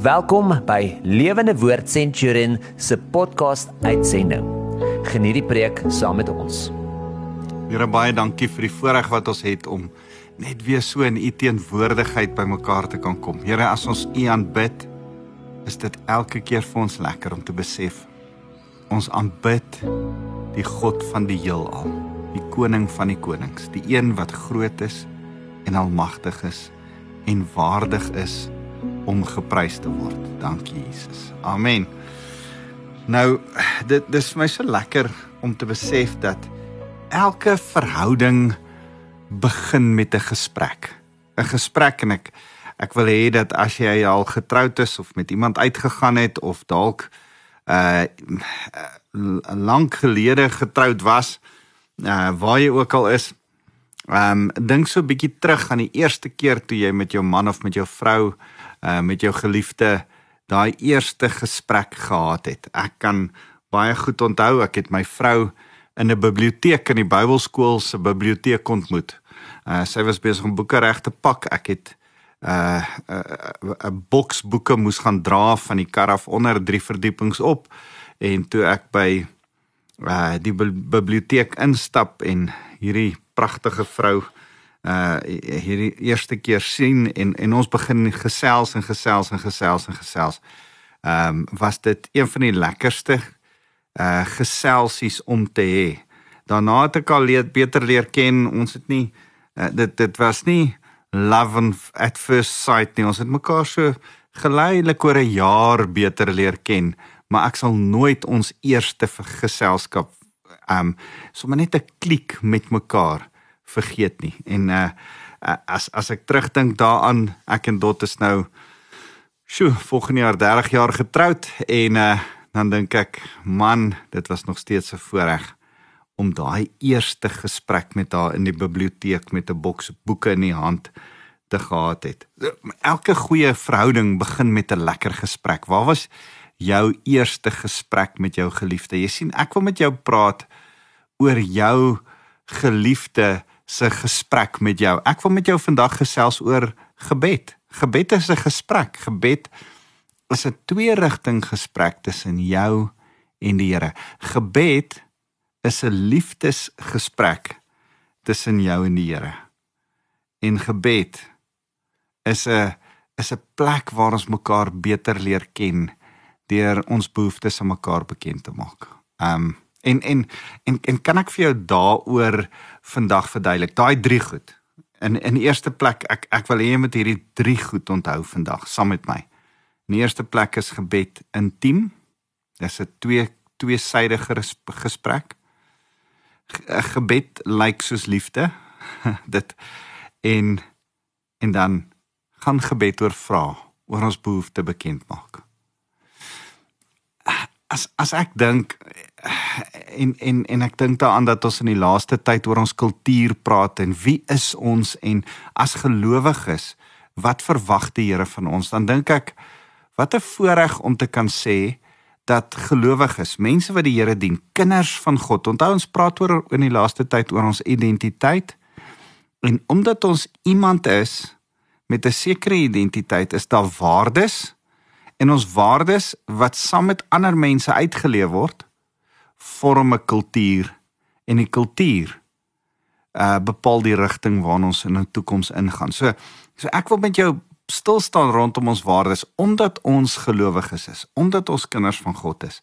Welkom by Lewende Woord Centurion se podcast uitsending. Geniet die preek saam met ons. Here baie dankie vir die voorreg wat ons het om net weer so in u teenwoordigheid bymekaar te kan kom. Here, as ons u aanbid, is dit elke keer vir ons lekker om te besef ons aanbid die God van die heelal, die koning van die konings, die een wat groot is en almagtig is en waardig is om geprys te word. Dankie Jesus. Amen. Nou dit dis vir my so lekker om te besef dat elke verhouding begin met 'n gesprek. 'n Gesprek en ek ek wil hê dat as jy al getroud is of met iemand uitgegaan het of dalk uh lank gelede getroud was, uh waar jy ook al is, ehm um, dink so 'n bietjie terug aan die eerste keer toe jy met jou man of met jou vrou uh, met jou geliefde daai eerste gesprek gehad het. Ek kan baie goed onthou ek het my vrou in 'n biblioteek in die Bybelskool se biblioteek ontmoet. Uh, sy was besig om boeke reg te pak. Ek het 'n uh, 'n uh, boks boeke moes gaan dra van die kar af onder drie verdiepings op en toe ek by uh, die biblioteek instap en hierdie pragtige vrou uh hierdie eerste keer sien en en ons begin gesels en gesels en gesels en gesels. Ehm um, was dit een van die lekkerste uh geselsies om te hê. Daarna het ek al leer, beter leer ken. Ons het nie uh, dit dit was nie love at first sight nie. Ons het mekaar so geleidelik oor 'n jaar beter leer ken, maar ek sal nooit ons eerste geselskap ehm um, sommer net 'n klik met mekaar vergeet nie. En uh as as ek terugdink daaraan, ek en Dot is nou sjoe, volgende jaar 30 jaar getroud en uh dan dink ek, man, dit was nog steeds 'n voorreg om daai eerste gesprek met haar in die biblioteek met 'n boks boeke in die hand te gehad het. Elke goeie verhouding begin met 'n lekker gesprek. Waar was jou eerste gesprek met jou geliefde? Jy sien, ek wil met jou praat oor jou geliefde se gesprek met jou. Ek wil met jou vandag gesels oor gebed. Gebed is 'n gesprek. Gebed is 'n twee-rigting gesprek tussen jou en die Here. Gebed is 'n liefdesgesprek tussen jou en die Here. En gebed is 'n is 'n plek waar ons mekaar beter leer ken deur ons behoeftes aan mekaar bekend te maak. Um En en en en kan ek vir jou daaroor vandag verduidelik? Daai drie goed. In in eerste plek ek ek wil hê jy moet hierdie drie goed onthou vandag saam met my. In eerste plek is gebed intiem. Dis 'n twee tweesydige gesprek. Gebed lyk soos liefde. Dit en en dan gaan gebed oor vra, oor ons behoeftes bekend maak. As as ek dink en en en ek dink daaraan dat ons in die laaste tyd oor ons kultuur praat en wie is ons en as gelowiges wat verwag die Here van ons? Dan dink ek wat 'n voorreg om te kan sê dat gelowiges mense wat die Here dien kinders van God onthou ons praat oor in die laaste tyd oor ons identiteit en omdat ons iemand is met 'n sekere identiteit is daar waardes en ons waardes wat saam met ander mense uitgeleef word vorm 'n kultuur en die kultuur uh bepaal die rigting waarna ons in 'n toekoms ingaan. So so ek wil met jou stil staan rondom ons waardes omdat ons gelowiges is, omdat ons kinders van God is.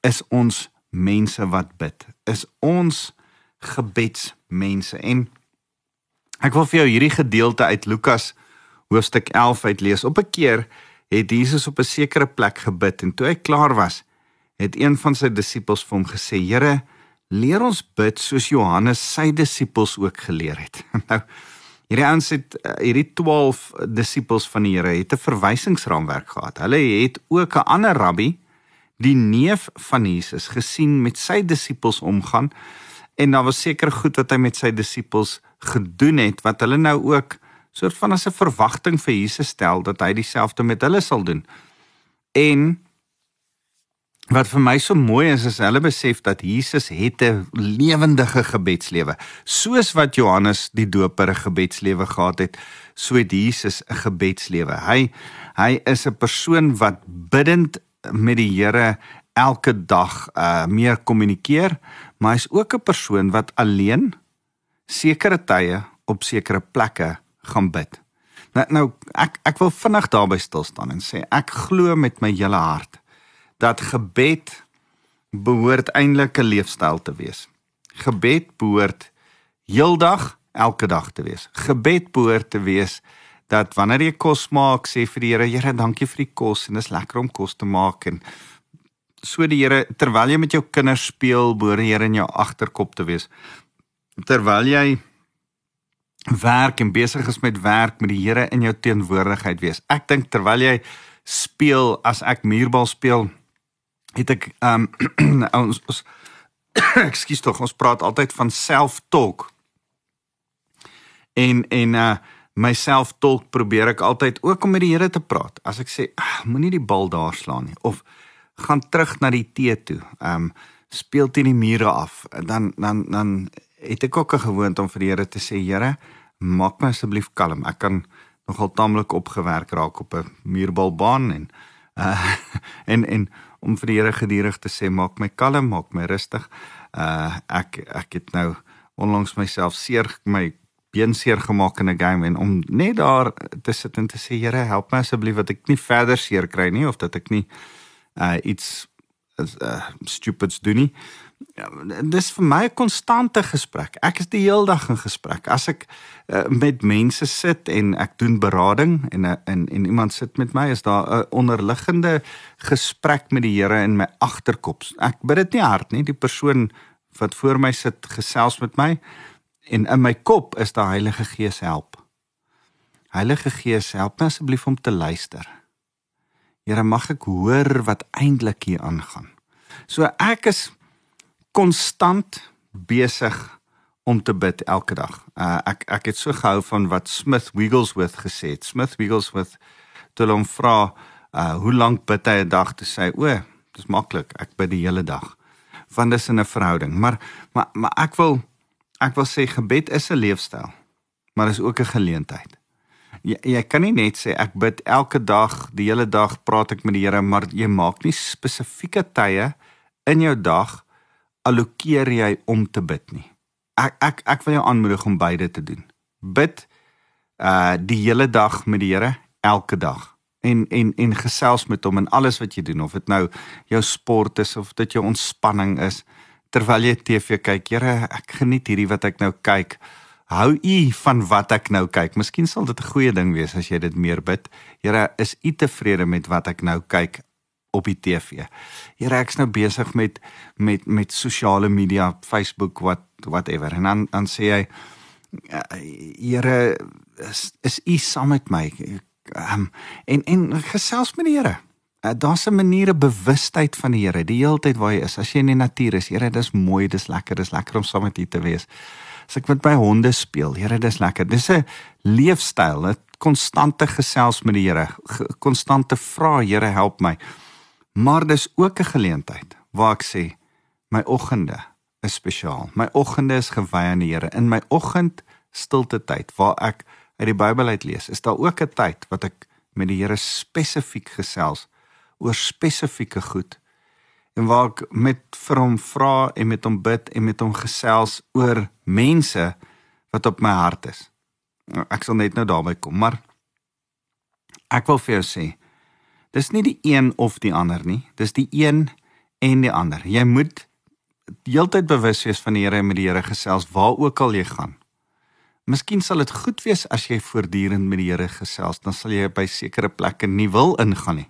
Is ons mense wat bid. Is ons gebedsmense en ek wil vir jou hierdie gedeelte uit Lukas hoofstuk 11 uitlees. Op 'n keer het Jesus op 'n sekere plek gebid en toe hy klaar was, het een van sy disippels vir hom gesê: "Here, leer ons bid soos Johannes sy disippels ook geleer het." nou, hierdie ouens het eh, hierdie 12 disippels van die Here het 'n verwysingsraamwerk gehad. Hulle het ook 'n ander rabbi, die neef van Jesus, gesien met sy disippels omgaan en daar was seker goed wat hy met sy disippels gedoen het wat hulle nou ook soort van as 'n verwagting vir Jesus stel dat hy dieselfde met hulle sal doen. En wat vir my so mooi is is hulle besef dat Jesus het 'n lewendige gebedslewe. Soos wat Johannes die Doper 'n gebedslewe gehad het, so het Jesus 'n gebedslewe. Hy hy is 'n persoon wat bidend met die Here elke dag uh meer kommunikeer, maar hy's ook 'n persoon wat alleen sekere tye op sekere plekke gaan bid. Nou nou ek ek wil vinnig daarby stil staan en sê ek glo met my hele hart dat gebed behoort eintlik 'n leefstyl te wees. Gebed behoort heeldag elke dag te wees. Gebed behoort te wees dat wanneer jy kos maak, sê vir die Here, Here, dankie vir die kos en dit is lekker om kos te maak en so die Here terwyl jy met jou kinders speel, behoort die Here in jou agterkop te wees. Terwyl jy werk en besig is met werk met die Here in jou teenwoordigheid wees. Ek dink terwyl jy speel as ek muurbal speel, het ek um ons, ons ekskuus tog ons praat altyd van self-talk. En en uh myself talk probeer ek altyd ook om met die Here te praat. As ek sê ah, moenie die bal daar slaan nie of gaan terug na die tee toe. Um speel teen die mure af. Dan dan dan het ek ook 'n gewoonte om vir die Here te sê Here, maak my asseblief kalm. Ek kan nogal taamlik opgewerk raak op 'n muurbalbaan en uh en en om vir die Here gedurig te sê maak my kalm, maak my rustig. Uh ek ek het nou onlangs myself seer my been seer gemaak in 'n game en om net daar te sit en te sê Here help my asseblief dat ek nie verder seer kry nie of dat ek nie uh iets uh, stupids doen nie. Ja, dis vir my 'n konstante gesprek. Ek is die hele dag in gesprek. As ek uh, met mense sit en ek doen berading en uh, en en iemand sit met my, is daar 'n onderliggende gesprek met die Here in my agterkop. Ek bid dit nie hard nie. Die persoon wat voor my sit gesels met my en in my kop is daar Heilige Gees help. Heilige Gees, help my asseblief om te luister. Here, mag ek hoor wat eintlik hier aangaan. So ek is konstant besig om te bid elke dag. Uh, ek ek het so gehou van wat Smith Wigglesworth gesê het. Smith Wigglesworth toe hom vra uh hoe lank bid hy 'n dag te sê o, dis maklik. Ek bid die hele dag. Want dis in 'n verhouding. Maar maar maar ek wil ek wil sê gebed is 'n leefstyl. Maar is ook 'n geleentheid. Jy jy kan nie net sê ek bid elke dag, die hele dag praat ek met die Here, maar jy maak nie spesifieke tye in jou dag allokeer jy om te bid nie. Ek ek ek wil jou aanmoedig om beide te doen. Bid uh die hele dag met die Here elke dag en en en gesels met hom in alles wat jy doen of dit nou jou sport is of dit jou ontspanning is terwyl jy TV kyk. Here, ek geniet hierdie wat ek nou kyk. Hou u van wat ek nou kyk. Miskien sal dit 'n goeie ding wees as jy dit meer bid. Here, is u tevrede met wat ek nou kyk? Op die TV. Here ek's nou besig met met met sosiale media, Facebook, wat whatever. En dan dan sê hy Here is is u saam met my. Um, en en gesels met die Here. Uh, Daar's 'n maniere bewustheid van die Here die hele tyd waar jy is. As jy in die natuur is, Here, dis mooi, dis lekker, dis lekker om saam met U te wees. As ek met my honde speel, Here, dis lekker. Dis 'n leefstyl, 'n konstante gesels met die Here, konstante vra, Here, help my. Maar dis ook 'n geleentheid waar ek sê my oggende is spesiaal. My oggende is gewy aan die Here. In my oggend stilte tyd waar ek uit die Bybel uit lees, is daar ook 'n tyd wat ek met die Here spesifiek gesels oor spesifieke goed en waar ek met vir hom vra en met hom bid en met hom gesels oor mense wat op my hart is. Ek sal net nou daarby kom, maar ek wil vir jou sê Dis nie die een of die ander nie. Dis die een en die ander. Jy moet heeltyd bewus wees van die Here en met die Here gesels waar ook al jy gaan. Miskien sal dit goed wees as jy voortdurend met die Here gesels, dan sal jy by sekere plekke nie wil ingaan nie.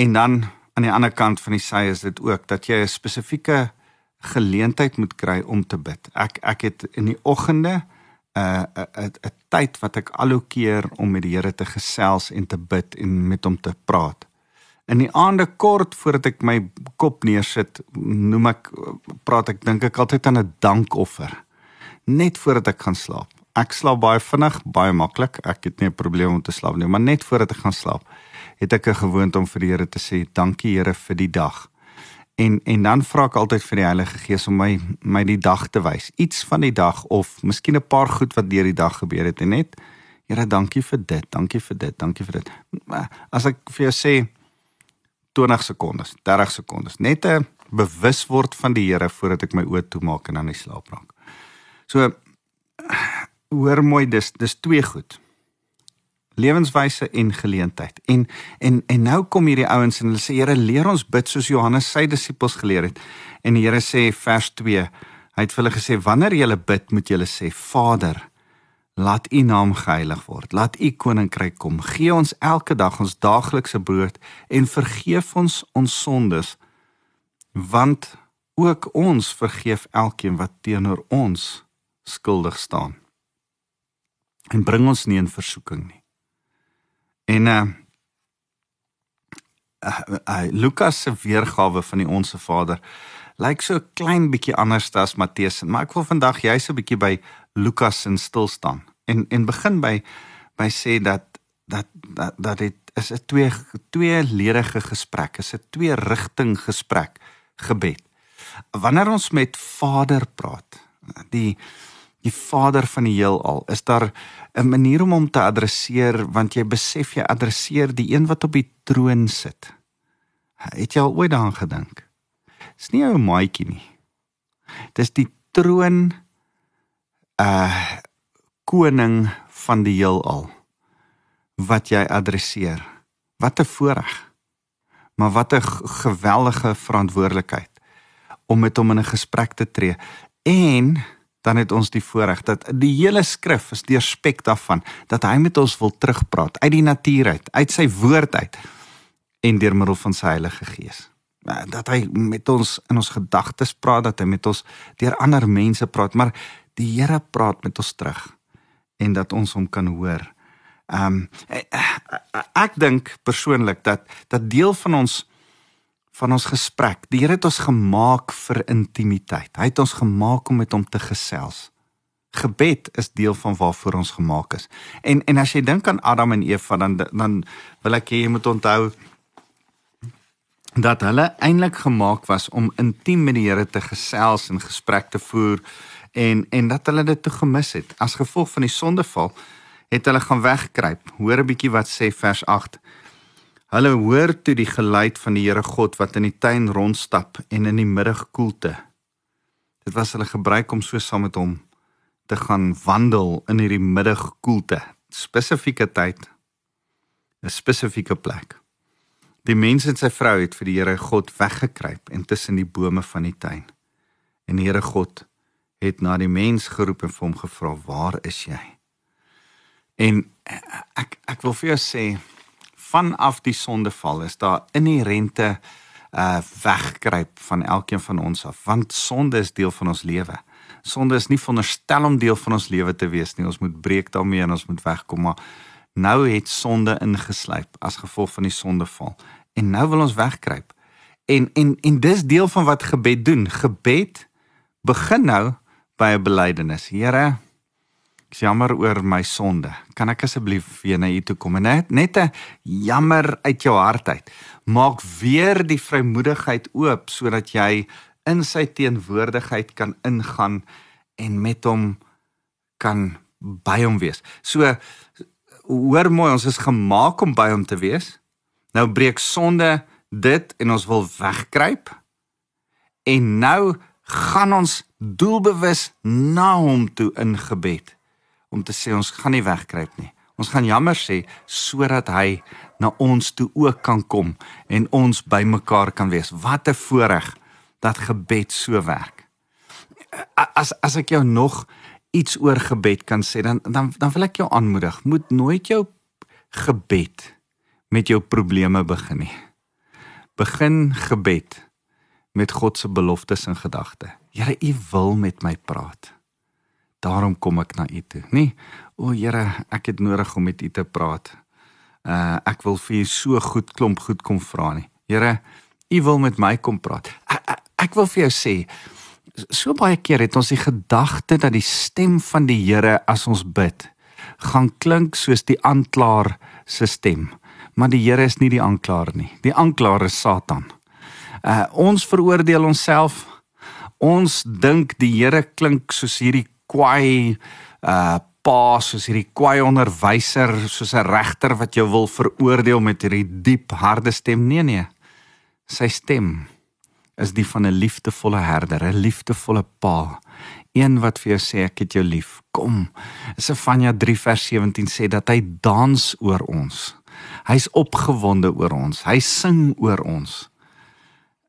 En dan aan die ander kant van die sy is dit ook dat jy 'n spesifieke geleentheid moet kry om te bid. Ek ek het in die oggende 'n 'n 'n tyd wat ek allokeer om met die Here te gesels en te bid en met hom te praat. In die aande kort voordat ek my kop neersit, noem ek praat ek dink ek altyd aan 'n dankoffer. Net voordat ek gaan slaap. ek slaap baie vinnig, baie maklik. Ek het nie 'n probleem om te slaap nie, maar net voordat ek gaan slaap, het ek 'n gewoonte om vir die Here te sê, "Dankie Here vir die dag." En en dan vra ek altyd vir die Heilige Gees om my my die dag te wys. Iets van die dag of miskien 'n paar goed wat deur die dag gebeur het en net Here, dankie vir dit. Dankie vir dit. Dankie vir dit. As ek vir jou sê 20 sekondes, 30 sekondes, net 'n bewus word van die Here voordat ek my oë toemaak en dan in slaap raak. So hoor mooi dis dis twee goed. Lewenswyse en geleentheid. En en en nou kom hierdie ouens en hulle sê Here leer ons bid soos Johannes sy disippels geleer het. En die Here sê vers 2, hy het vir hulle gesê wanneer jy bid moet jy sê Vader Laat U naam geheilig word. Laat U koninkryk kom. Gee ons elke dag ons daaglikse brood en vergeef ons ons sondes want ook ons vergeef elkeen wat teenoor ons skuldig staan en bring ons nie in versoeking nie. En uh, uh, uh Lukas se weergawe van die onsse Vader lyk so 'n klein bietjie anders as Matteus, maar ek wil vandag jy's 'n bietjie by Lukas in stil staan en en begin by by sê dat dat dat dat dit is 'n twee twee ledige gesprek, is 'n twee rigting gesprek gebed. Wanneer ons met Vader praat, die die Vader van die heelal, is daar 'n manier om hom te adresseer want jy besef jy adresseer die een wat op die troon sit. Het jy al ooit daaraan gedink? Dis nie 'n maatjie nie. Dis die troon uh koning van die heelal wat jy adresseer. Wat 'n voorreg. Maar wat 'n geweldige verantwoordelikheid om met hom in 'n gesprek te tree en dan het ons die voorreg dat die hele skrif is deurspek daarvan dat hy met ons wil terugpraat uit die natuur uit, uit sy woord uit en deur middel van sy Heilige Gees. Dat hy met ons in ons gedagtes praat, dat hy met ons deur ander mense praat, maar die Here praat met ons terug en dat ons hom kan hoor. Ehm um, ek dink persoonlik dat dat deel van ons van ons gesprek. Die Here het ons gemaak vir intimiteit. Hy het ons gemaak om met hom te gesels. Gebed is deel van waarvoor ons gemaak is. En en as jy dink aan Adam en Eva dan dan wil ek hê jy moet onthou dat hulle eintlik gemaak was om intiem met die Here te gesels en gesprek te voer en en dat hulle dit te gemis het. As gevolg van die sondeval het hulle gaan wegkruip. Hoor 'n bietjie wat sê vers Hulle hoor toe die geluid van die Here God wat in die tuin rondstap en in die middagkoelte. Dit was hulle gebruik om so saam met hom te gaan wandel in hierdie middagkoelte, spesifieke tyd, 'n spesifieke plek. Die mens en sy vrou het vir die Here God weggekruip en tussen die bome van die tuin. En die Here God het na die mens geroep en vir hom gevra: "Waar is jy?" En ek ek wil vir jou sê vanaf die sondeval is daar inherente uh wegkruip van elkeen van ons af want sonde is deel van ons lewe. Sonde is nie veronderstel om deel van ons lewe te wees nie. Ons moet breek daarmee en ons moet wegkom maar nou het sonde ingeslyp as gevolg van die sondeval en nou wil ons wegkruip. En en en dis deel van wat gebed doen. Gebed begin nou by 'n belydenis. Here, Ek jammer oor my sonde. Kan ek asseblief weer na U toe kom en net net 'n jammer uit jou hart uit. Maak weer die vrymoedigheid oop sodat jy in sy teenwoordigheid kan ingaan en met hom kan by hom wees. So hoor mooi, ons is gemaak om by hom te wees. Nou breek sonde dit en ons wil wegkruip. En nou gaan ons doelbewus na hom toe in gebed om te sê ons gaan nie wegkruip nie. Ons gaan jammer sê sodat hy na ons toe ook kan kom en ons bymekaar kan wees. Wat 'n voorreg dat gebed so werk. As as ek jou nog iets oor gebed kan sê dan dan dan wil ek jou aanmoedig, moet nooit jou gebed met jou probleme begin nie. Begin gebed met God se beloftes in gedagte. Here, U wil met my praat. Daarom kom ek na u toe. Nee, o Here, ek het nodig om met u te praat. Uh ek wil vir u so goed klomp goed kom vra nie. Here, u wil met my kom praat. Ek, ek, ek wil vir jou sê so baie keer het ons die gedagte dat die stem van die Here as ons bid gaan klink soos die aanklaer se stem. Maar die Here is nie die aanklaer nie. Die aanklaer is Satan. Uh ons veroordeel onsself. Ons dink die Here klink soos hierdie kwaai uh pa, soos hierdie kwaai onderwyser, soos 'n regter wat jou wil veroordeel met hierdie diep harde stem. Nee nee. Sy stem is die van 'n liefdevolle herder, 'n liefdevolle pa, een wat vir jou sê ek het jou lief. Kom. Sefanja 3 vers 17 sê dat hy dans oor ons. Hy's opgewonde oor ons. Hy sing oor ons.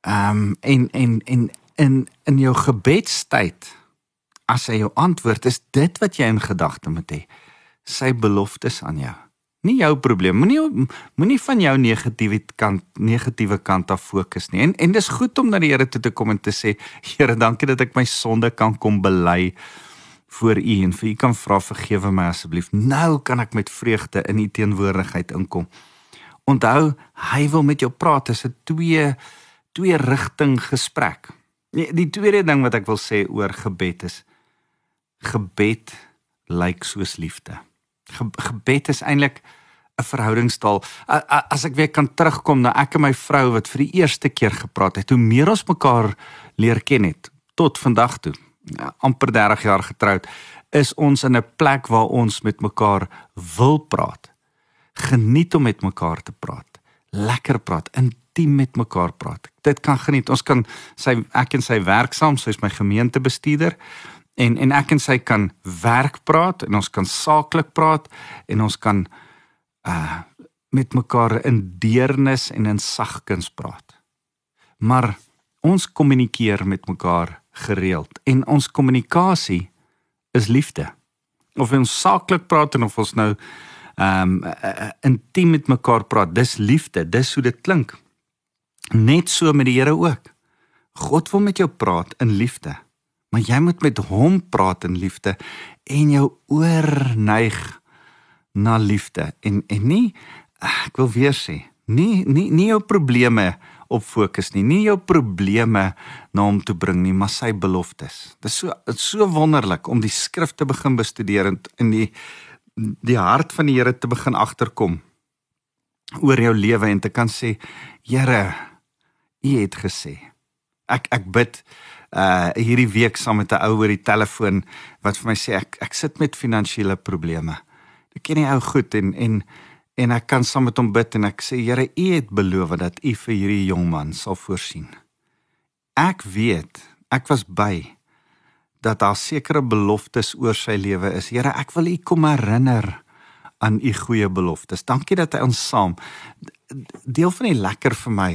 Ehm um, en en en in in jou gebedstyd as hy jou antwoord is dit wat jy in gedagte moet hê. Sy beloftes aan jou nie jou probleem. Moenie moenie van jou negatiewe kant negatiewe kant af fokus nie. En en dis goed om na die Here toe te kom en te sê, Here, dankie dat ek my sonde kan kom bely voor U en vir U kan vra vergewe my asseblief. Nou kan ek met vreugde in U teenwoordigheid inkom. Onthou, hy wil met jou praat. Dit is 'n twee twee rigting gesprek. Nee, die tweede ding wat ek wil sê oor gebed is gebed lyk soos liefde. Ge gebed is eintlik 'n verhoudingstaal. As ek weer kan terugkom na ek en my vrou wat vir die eerste keer gepraat het, hoe meer ons mekaar leer ken het tot vandag toe, ja, amper 30 jaar getroud, is ons in 'n plek waar ons met mekaar wil praat. Geniet om met mekaar te praat. Lekker praat, intiem met mekaar praat. Dit kan geniet. Ons kan sy ek en sy werksaam, sy is my gemeentebestuurder en en ek en sy kan werk praat en ons kan saaklik praat en ons kan uh met mekaar in deernis en in sagkens praat. Maar ons kommunikeer met mekaar gereeld en ons kommunikasie is liefde. Of ons saaklik praat en of ons nou ehm um, uh, uh, intiem met mekaar praat, dis liefde, dis hoe dit klink. Net so met die Here ook. God wil met jou praat in liefde maar jy moet met hom praat in liefde en jou oor neig na liefde. En en nie ek wil weer sê nie nie nie jou probleme op fokus nie nie jou probleme na hom toe bring nie maar sy beloftes. Dit is so dit is so wonderlik om die skrif te begin bestudeer en in die die hart van die Here te begin agterkom oor jou lewe en te kan sê Here u het gesê ek ek bid uh hierdie week saam met 'n ou oor die telefoon wat vir my sê ek ek sit met finansiële probleme. Ek ken die ou goed en en en ek kan saam met hom bid en ek sê Here, U het beloof dat U vir hierdie jong man sal voorsien. Ek weet, ek was by dat daar sekere beloftes oor sy lewe is. Here, ek wil U kom herinner aan U goeie beloftes. Dankie dat hy ons saam deel van die lekker vir my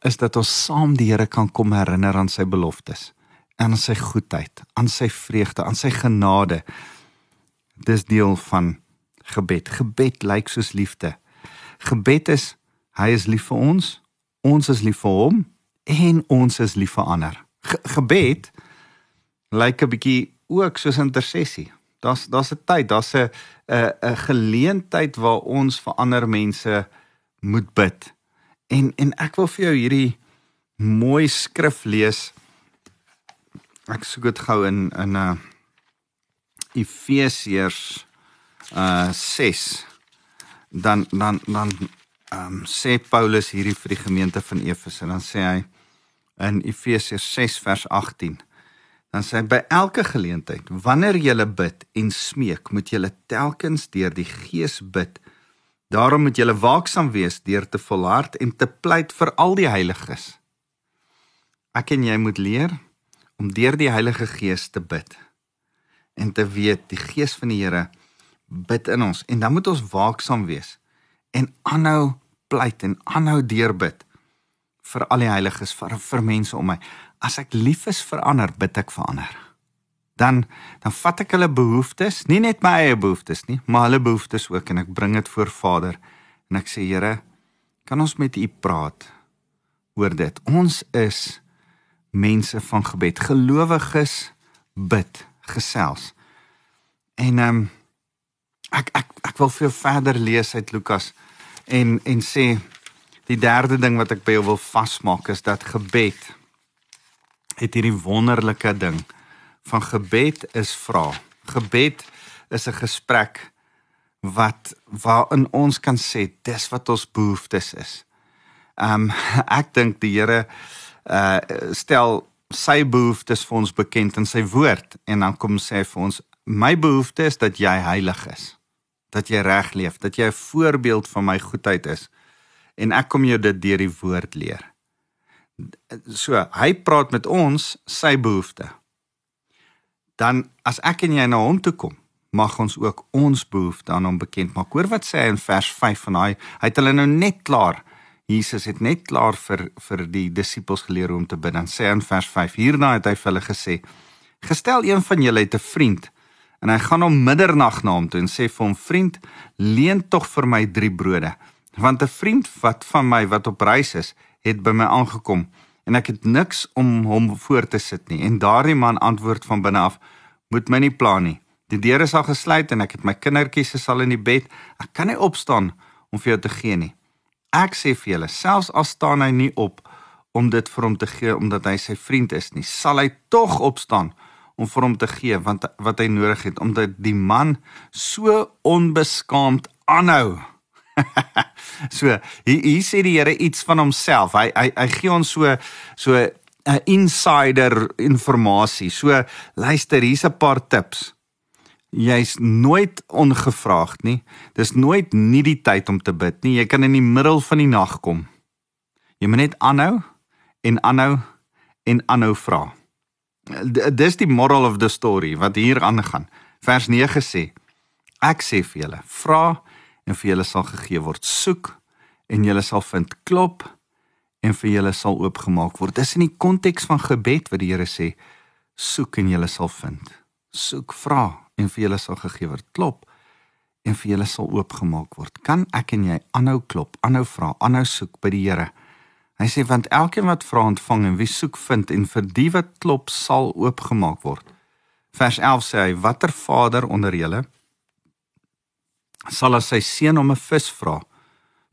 is dat ons saam die Here kan kom herinner aan sy beloftes, aan sy goedheid, aan sy vreugde, aan sy genade. Dis deel van gebed. Gebed lyk soos liefde. Gebed is hy is lief vir ons, ons is lief vir hom en ons is lief vir ander. Ge gebed lyk 'n bietjie ook soos intersessie. Daar's daar's 'n tyd, daar's 'n 'n 'n geleentheid waar ons vir ander mense moet bid. En en ek wil vir jou hierdie mooi skrif lees. Ek soek dit gou in in 'n uh, Efesiërs uh 6. Dan dan dan ehm um, sê Paulus hierdie vir die gemeente van Efese en dan sê hy in Efesiërs 6 vers 18 dan sê by elke geleentheid wanneer jy bid en smeek moet jy telkens deur die Gees bid Daarom moet julle waaksaam wees deur te volhard en te pleit vir al die heiliges. Ek en jy moet leer om deur die Heilige Gees te bid en te weet die Gees van die Here bid in ons en dan moet ons waaksaam wees en aanhou pleit en aanhou deurbid vir al die heiliges vir vir mense om my. As ek lief is vir ander, bid ek vir ander dan dan vat ek hulle behoeftes, nie net my eie behoeftes nie, maar hulle behoeftes ook en ek bring dit voor Vader en ek sê Here, kan ons met U praat oor dit? Ons is mense van gebed, gelowiges bid, gesels. En ehm um, ek ek ek wil vir jou verder lees uit Lukas en en sê die derde ding wat ek by jou wil vasmaak is dat gebed het hierdie wonderlike ding van gebed is vra. Gebed is 'n gesprek wat waarin ons kan sê dis wat ons behoeftes is. Um ek dink die Here uh stel sy behoeftes vir ons bekend in sy woord en dan kom sê vir ons my behoefte is dat jy heilig is. Dat jy reg leef, dat jy 'n voorbeeld van my goedheid is. En ek kom jou dit deur die woord leer. So, hy praat met ons sy behoeftes dan as ek en jy na hom toe kom, mag ons ook ons behoeftes aan hom bekend maak. Hoor wat sê hy in vers 5 van daai, hy het hulle nou net klaar. Jesus het net klaar vir vir die disippels geleer hoe om te bid. Dan sê hy in vers 5: Hierna het hy vir hulle gesê: "Gestel een van julle het 'n vriend en hy gaan om middernag na hom toe en sê vir hom: Vriend, leen tog vir my 3 brode, want 'n vriend wat van my wat op reis is, het by my aangekom." En ek het niks om hom voor te sit nie. En daardie man antwoord van binne af: "Moet my nie pla nie. Die deur is al gesluit en ek het my kindertjies se al in die bed. Ek kan nie opstaan om vir jou te gee nie. Ek sê vir julle, selfs al staan hy nie op om dit vir hom te gee omdat hy sy vriend is nie, sal hy tog opstaan om vir hom te gee want wat hy nodig het omdat die man so onbeskaamd aanhou." so hier, hier sê die Here iets van homself. Hy hy hy gee ons so so 'n uh, insider inligting. So luister, hier's 'n paar tips. Jy's nooit ongevraagd nie. Dis nooit nie die tyd om te bid nie. Jy kan in die middel van die nag kom. Jy moet net aanhou en aanhou en aanhou vra. Dis die moral of the story wat hier aangaan. Vers 9 sê: Ek sê vir julle, vra en vir julle sal gegee word. Soek en julle sal vind. Klop en vir julle sal oopgemaak word. Dis in die konteks van gebed wat die Here sê, soek en julle sal vind. Soek, vra en vir julle sal gegee word. Klop en vir julle sal oopgemaak word. Kan ek en jy aanhou klop, aanhou vra, aanhou soek by die Here? Hy sê want elkeen wat vra ontvang en wie soek vind en vir die wat klop sal oopgemaak word. Vers 11 sê hy: Watter vader onder julle sal as sy seun om 'n vis vra,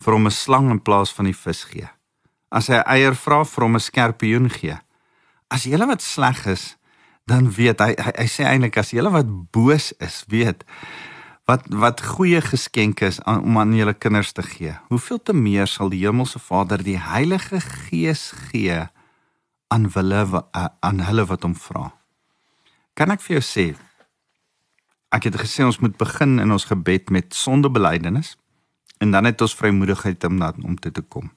vir hom 'n slang in plaas van die vis gee. As hy eier vra, vir hom 'n skorpioen gee. As jy wat sleg is, dan weet hy hy, hy sê eintlik as jy wat boos is, weet wat wat goeie geskenke is aan, om aan julle kinders te gee. Hoeveel te meer sal die hemelse Vader die Heilige Gees gee aan hulle aan hulle wat hom vra. Kan ek vir jou sê ek het gesê ons moet begin in ons gebed met sondebelydenis en dan het ons vrymoedigheid om na om te te kom.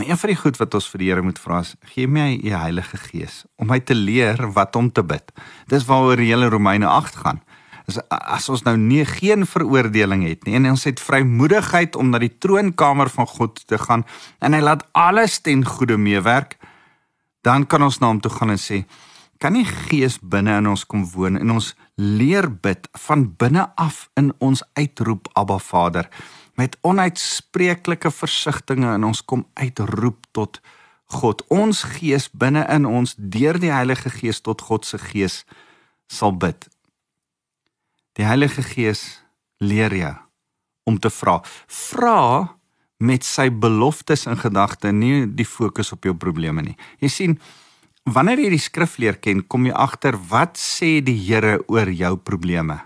Maar een van die goed wat ons vir die Here moet vra is: gee my u Heilige Gees om my te leer wat om te bid. Dis waaroor die hele Romeine 8 gaan. As as ons nou nie geen veroordeling het nie en ons het vrymoedigheid om na die troonkamer van God te gaan en hy laat alles ten goeie meewerk, dan kan ons na hom toe gaan en sê: kan die Gees binne in ons kom woon en ons leer bid van binne af in ons uitroep Abba Vader met onuitspreeklike versigtings en ons kom uitroep tot God. Ons gees binne in ons deur die Heilige Gees tot God se gees sal bid. Die Heilige Gees leer jou om te vra. Vra met sy beloftes in gedagte nie die fokus op jou probleme nie. Jy sien Wanneer jy die skrif leer ken, kom jy agter wat sê die Here oor jou probleme.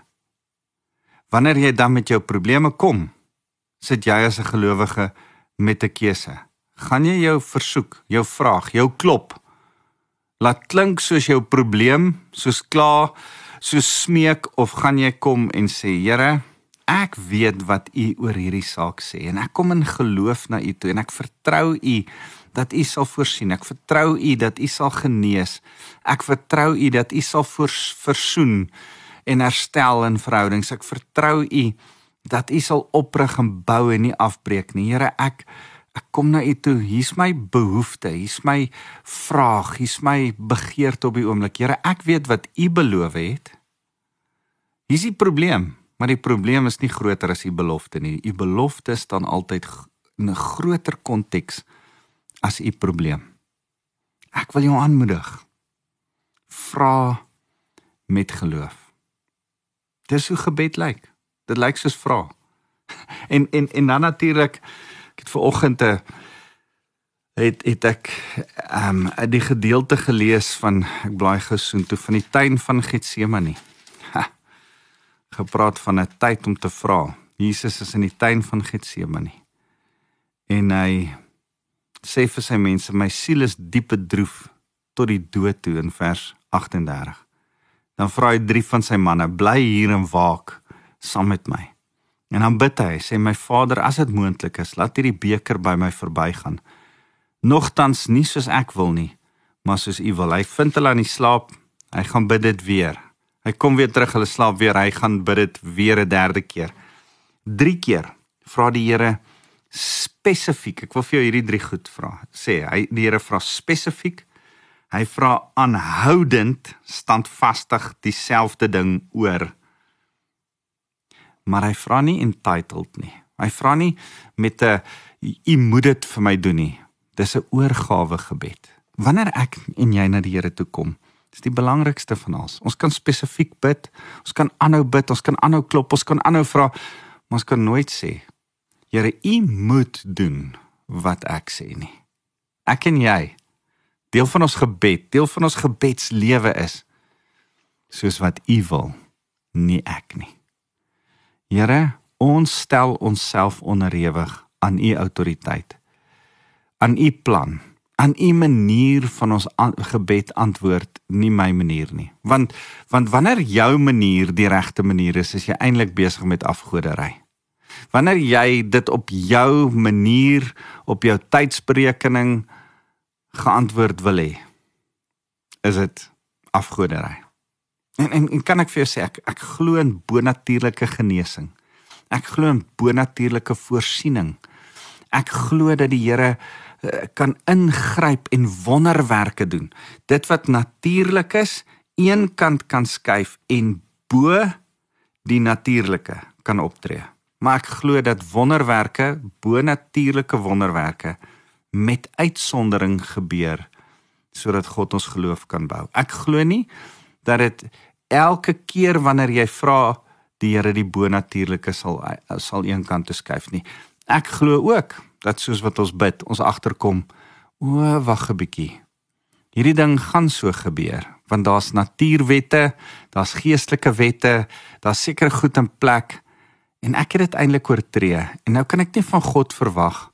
Wanneer jy dan met jou probleme kom, sit jy as 'n gelowige met 'n keuse. Gaan jy jou versoek, jou vraag, jou klop laat klink soos jou probleem, soos kla, soos smeek of gaan jy kom en sê Here, ek weet wat U oor hierdie saak sê en ek kom in geloof na U toe en ek vertrou U dat U sal voorsien. Ek vertrou U dat U sal genees. Ek vertrou U dat U sal versoen en herstel in verhoudings. Ek vertrou U dat U sal oprig en bou en nie afbreek nie. Here, ek ek kom na U toe. Hier's my behoefte, hier's my vraag, hier's my begeerte op die oomblik. Here, ek weet wat U beloof het. Hier's die probleem, maar die probleem is nie groter as U belofte nie. U belofte staan altyd in 'n groter konteks as u probleem. Ek wil jou aanmoedig. Vra met geloof. Dis hoe gebed lyk. Dit lyk soos vra. En en en dan natuurlik ek het ver oggend 'n het het ek ehm um, die gedeelte gelees van ek blaai gesoen toe van die tuin van Getsemane. Gepraat van 'n tyd om te vra. Jesus is in die tuin van Getsemane. En hy sê vir sy mense, my siel is diep bedroef tot die dood toe in vers 38. Dan vra hy drie van sy manne, bly hier en waak saam met my. En dan bid hy, sê my Vader, as dit moontlik is, laat hierdie beker by my verbygaan. Nogtans nie soos ek wil nie, maar soos U wil. Hy vind hulle aan die slaap. Hy gaan bid dit weer. Hy kom weer terug, hulle slaap weer. Hy gaan bid dit weer 'n derde keer. 3 keer vra die Here spesifiek. Ek wil vir jou hierdie drie goed vra. Sê hy die Here vra spesifiek. Hy vra aanhoudend, standvastig dieselfde ding oor maar hy vra nie entitled nie. Hy vra nie met 'n u moet dit vir my doen nie. Dis 'n oorgawe gebed. Wanneer ek en jy na die Here toe kom, dis die belangrikste van alles. Ons kan spesifiek bid, ons kan aanhou bid, ons kan aanhou klop, ons kan aanhou vra, maar ons kan nooit sê Here, u moet doen wat ek sê nie. Ek en jy deel van ons gebed, deel van ons gebedslewe is soos wat u wil, nie ek nie. Here, ons stel onsself onderhewig aan u autoriteit. Aan u plan, aan u manier van ons an gebed antwoord, nie my manier nie. Want want wanneer jou manier die regte manier is, is jy eintlik besig met afgoderry. Wanneer jy dit op jou manier, op jou tydsberekening geantwoord wil hê, is dit afgoderry. En, en en kan ek vir jou sê ek ek glo in bonatuurlike genesing. Ek glo in bonatuurlike voorsiening. Ek glo dat die Here uh, kan ingryp en wonderwerke doen. Dit wat natuurlik is, een kant kan skuif en bo die natuurlike kan optree. Maar ek glo dat wonderwerke, bonatuurlike wonderwerke met uitsondering gebeur sodat God ons geloof kan bou. Ek glo nie dat dit elke keer wanneer jy vra die Here die bonatuurlike sal sal een kant skuif nie. Ek glo ook dat soos wat ons bid, ons agterkom, o, wag 'n bietjie. Hierdie ding gaan so gebeur want daar's natuurwette, daar's geestelike wette, daar's seker goed in plek en ek het dit eintlik oortree. En nou kan ek nie van God verwag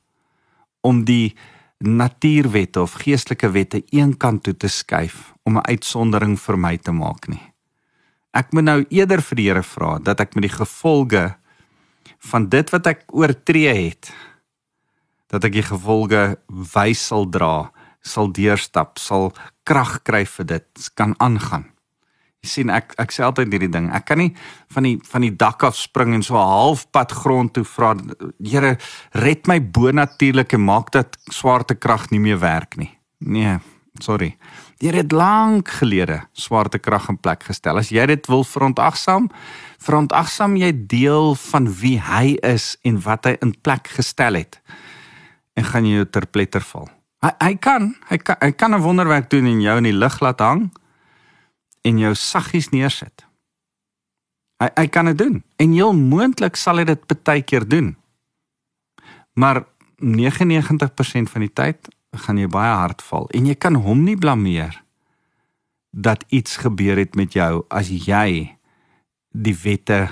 om die natuurwette of geestelike wette een kant toe te skuif om 'n uitsondering vir my te maak nie. Ek moet nou eerder vir die Here vra dat ek met die gevolge van dit wat ek oortree het dat ek die gevolge wys sal dra, sal deurstap, sal krag kry vir dit, kan aangaan. Sien ek ek sê altyd hierdie ding. Ek kan nie van die van die dak af spring en so halfpad grond toe vra Here red my bonatuurlik en maak dat swaartekrag nie meer werk nie. Nee, sorry. Jy het lank gelede swaartekrag in plek gestel. As jy dit wil verontagsaam, verontagsaam jy deel van wie hy is en wat hy in plek gestel het. En gaan jy ter pletter val. Hy hy kan, hy kan hy kan 'n wonderwerk doen en jou in die lug laat hang en jou saggies neersit. Hy hy kan dit doen en heel moontlik sal hy dit baie keer doen. Maar 99% van die tyd gaan jy baie hard val en jy kan hom nie blameer dat iets gebeur het met jou as jy die wette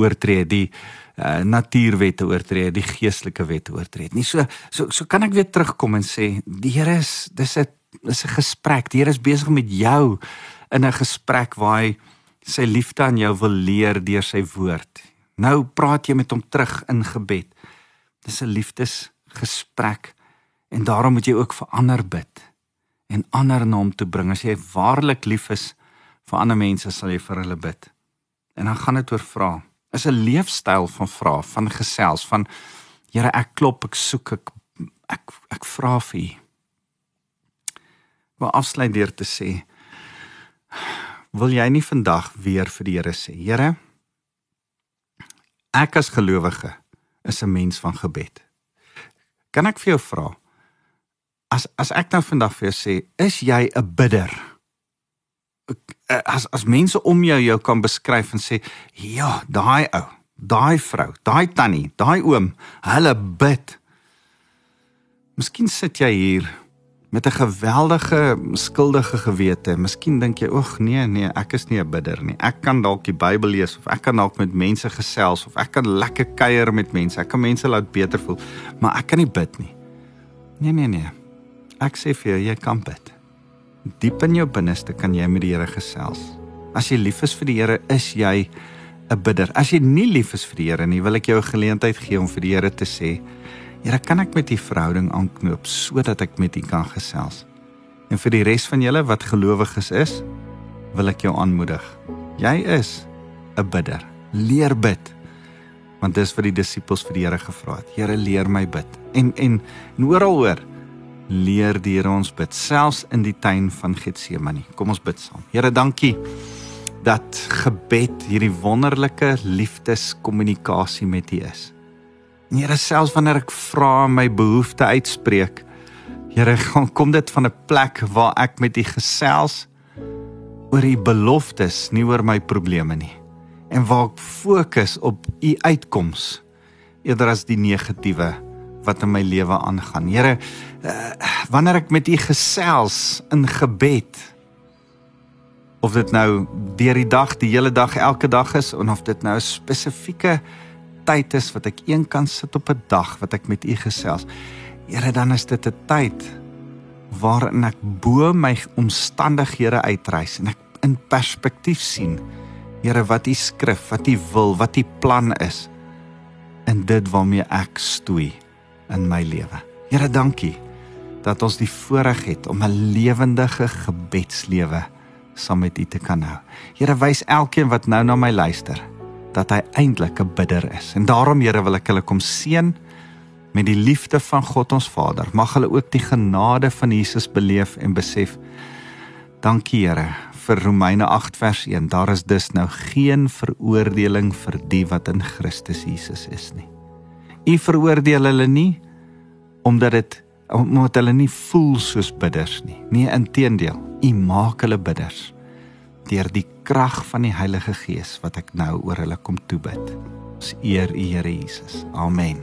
oortree, die uh, natuurwette oortree, die geestelike wette oortree. Nie so so so kan ek weer terugkom en sê die Here is dis 'n dis 'n gesprek. Die Here is besig met jou in 'n gesprek waar hy sy liefde aan jou wil leer deur sy woord. Nou praat jy met hom terug in gebed. Dis 'n liefdesgesprek en daarom moet jy ook vir ander bid en ander na hom toe bring. As jy waarlik lief is vir ander mense, sal jy vir hulle bid. En dan gaan dit oor vra. Is 'n leefstyl van vra, van gesels, van Here, ek klop, ek soek, ek ek ek vra vir U. Maar afsluit deur te sê, wil jy nie vandag weer vir die Here sê, Here, ek as gelowige is 'n mens van gebed. Kan ek vir jou vra? As as ek nou vandag vir jou sê, is jy 'n bidder? As as mense om jou jou kan beskryf en sê, ja, daai ou, daai vrou, daai tannie, daai oom, hulle bid. Miskien sit jy hier met 'n geweldige skuldige gewete. Miskien dink jy, "Ag nee, nee, ek is nie 'n bidder nie. Ek kan dalk die Bybel lees of ek kan dalk met mense gesels of ek kan lekker kuier met mense. Ek kan mense laat beter voel, maar ek kan nie bid nie." Nee, nee, nee. Ek sê vir jou, jy kan bid. Diep in jou binneste kan jy met die Here gesels. As jy lief is vir die Here, is jy 'n bidder. As jy nie lief is vir die Here nie, wil ek jou 'n geleentheid gee om vir die Here te sê, Here, kan ek met u verhouding aanknoop sodat ek met u kan gesels? En vir die res van julle wat gelowiges is, wil ek jou aanmoedig. Jy is 'n bidder. Leer bid. Want dis vir die disippels vir die Here gevra het. Here, leer my bid. En en en oral hoor leer die Here ons bid, selfs in die tuin van Getsemane. Kom ons bid saam. Here, dankie dat gebed hierdie wonderlike liefdeskommunikasie met U is. Here selfs wanneer ek vra my behoefte uitspreek. Here, kom dit van 'n plek waar ek met U gesels oor U beloftes, nie oor my probleme nie. En waar ek fokus op U uitkoms eerder as die negatiewe wat in my lewe aangaan. Here, uh, wanneer ek met U gesels in gebed of dit nou deur die dag, die hele dag, elke dag is of dit nou 'n spesifieke tyd is wat ek een kan sit op 'n dag wat ek met u gesels. Here, dan is dit 'n tyd waarin ek bo my omstandighede uitreis en ek in perspektief sien. Here, wat u skrif, wat u wil, wat u plan is in dit waarmee ek stoei in my lewe. Here, dankie dat ons die voorreg het om 'n lewendige gebedslewe saam met u te kan hou. Here, wys elkeen wat nou na my luister dat hy eintlik 'n bidder is. En daarom Here wil ek hulle kom seën met die liefde van God ons Vader. Mag hulle ook die genade van Jesus beleef en besef. Dankie Here vir Romeine 8 vers 1. Daar is dus nou geen veroordeling vir die wat in Christus Jesus is nie. U veroordeel hulle nie omdat dit omdat hulle nie voel soos bidders nie. Nee, inteendeel, u maak hulle bidders deur die krag van die Heilige Gees wat ek nou oor hulle kom toebid. Ons eer U Here Jesus. Amen.